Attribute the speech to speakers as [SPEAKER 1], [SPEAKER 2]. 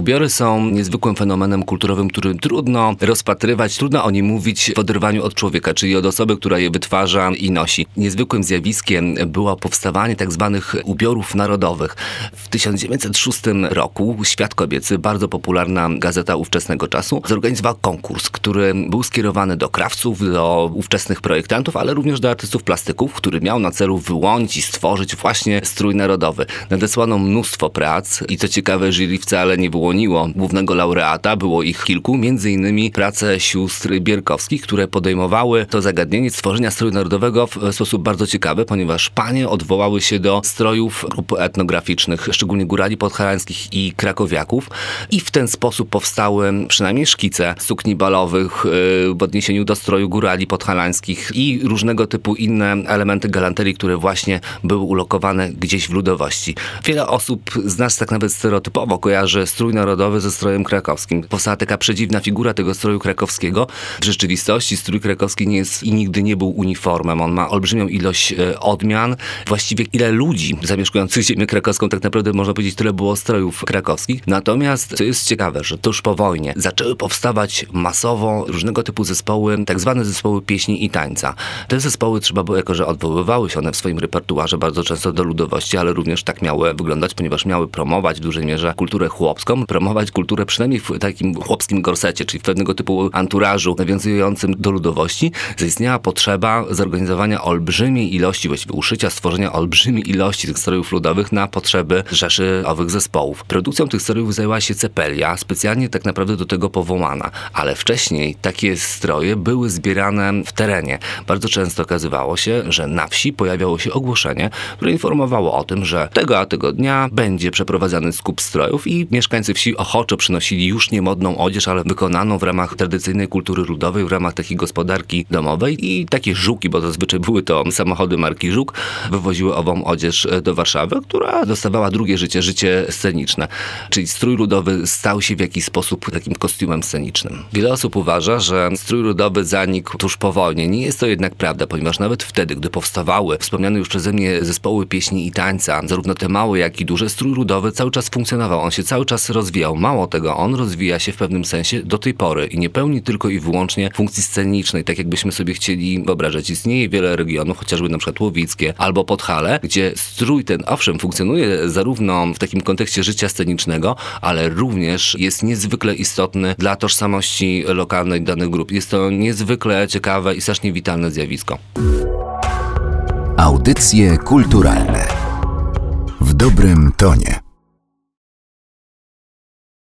[SPEAKER 1] Ubiory są niezwykłym fenomenem kulturowym, który trudno rozpatrywać, trudno o nim mówić w oderwaniu od człowieka, czyli od osoby, która je wytwarza i nosi. Niezwykłym zjawiskiem było powstawanie tak zwanych ubiorów narodowych. W 1906 roku Świat Kobiecy, bardzo popularna gazeta ówczesnego czasu, zorganizowała konkurs, który był skierowany do krawców, do ówczesnych projektantów, ale również do artystów plastyków, który miał na celu wyłonić i stworzyć właśnie strój narodowy. Nadesłano mnóstwo prac i co ciekawe, jury wcale nie było wyłoniło głównego laureata, było ich kilku, innymi prace sióstr Bierkowskich, które podejmowały to zagadnienie stworzenia stroju narodowego w sposób bardzo ciekawy, ponieważ panie odwołały się do strojów grup etnograficznych, szczególnie górali podhalańskich i krakowiaków i w ten sposób powstały przynajmniej szkice sukni balowych y, w odniesieniu do stroju górali podhalańskich i różnego typu inne elementy galanterii, które właśnie były ulokowane gdzieś w ludowości. Wiele osób z nas tak nawet stereotypowo kojarzy strój narodowy ze strojem krakowskim. Powstała taka przedziwna figura tego stroju krakowskiego. W rzeczywistości strój krakowski nie jest i nigdy nie był uniformem. On ma olbrzymią ilość e, odmian. Właściwie ile ludzi zamieszkujących ziemię krakowską, tak naprawdę można powiedzieć, tyle było strojów krakowskich. Natomiast, co jest ciekawe, że tuż po wojnie zaczęły powstawać masowo różnego typu zespoły, tak zwane zespoły pieśni i tańca. Te zespoły trzeba było, jako że odwoływały się one w swoim repertuarze bardzo często do ludowości, ale również tak miały wyglądać, ponieważ miały promować w dużej mierze kulturę chłopską, promować kulturę przynajmniej w takim chłopskim gorsecie, czyli w pewnego typu anturażu nawiązującym do ludowości, zaistniała potrzeba zorganizowania olbrzymiej ilości, właściwie uszycia, stworzenia olbrzymiej ilości tych strojów ludowych na potrzeby rzeszy owych zespołów. Produkcją tych strojów zajęła się Cepelia, specjalnie tak naprawdę do tego powołana, ale wcześniej takie stroje były zbierane w terenie. Bardzo często okazywało się, że na wsi pojawiało się ogłoszenie, które informowało o tym, że tego a tego dnia będzie przeprowadzany skup strojów i mieszkańcy wsi ochoczo przynosili już nie modną odzież, ale wykonaną w ramach tradycyjnej kultury ludowej, w ramach takiej gospodarki domowej i takie żuki, bo zazwyczaj były to samochody marki Żuk, wywoziły ową odzież do Warszawy, która dostawała drugie życie, życie sceniczne. Czyli strój ludowy stał się w jakiś sposób takim kostiumem scenicznym. Wiele osób uważa, że strój ludowy zanikł tuż po wojnie. Nie jest to jednak prawda, ponieważ nawet wtedy, gdy powstawały wspomniane już przeze mnie zespoły pieśni i tańca, zarówno te małe, jak i duże, strój ludowy cały czas funkcjonował. On się cały czas rozwijał. Mało tego, on rozwija się w pewnym sensie do tej pory i nie pełni tylko i wyłącznie funkcji scenicznej, tak jakbyśmy sobie chcieli wyobrażać. Istnieje wiele regionów, chociażby na przykład Łowickie albo Podhale, gdzie strój ten owszem funkcjonuje zarówno w takim kontekście życia scenicznego, ale również jest niezwykle istotny dla tożsamości lokalnej danych grup. Jest to niezwykle ciekawe i strasznie witalne zjawisko.
[SPEAKER 2] Audycje kulturalne w dobrym tonie.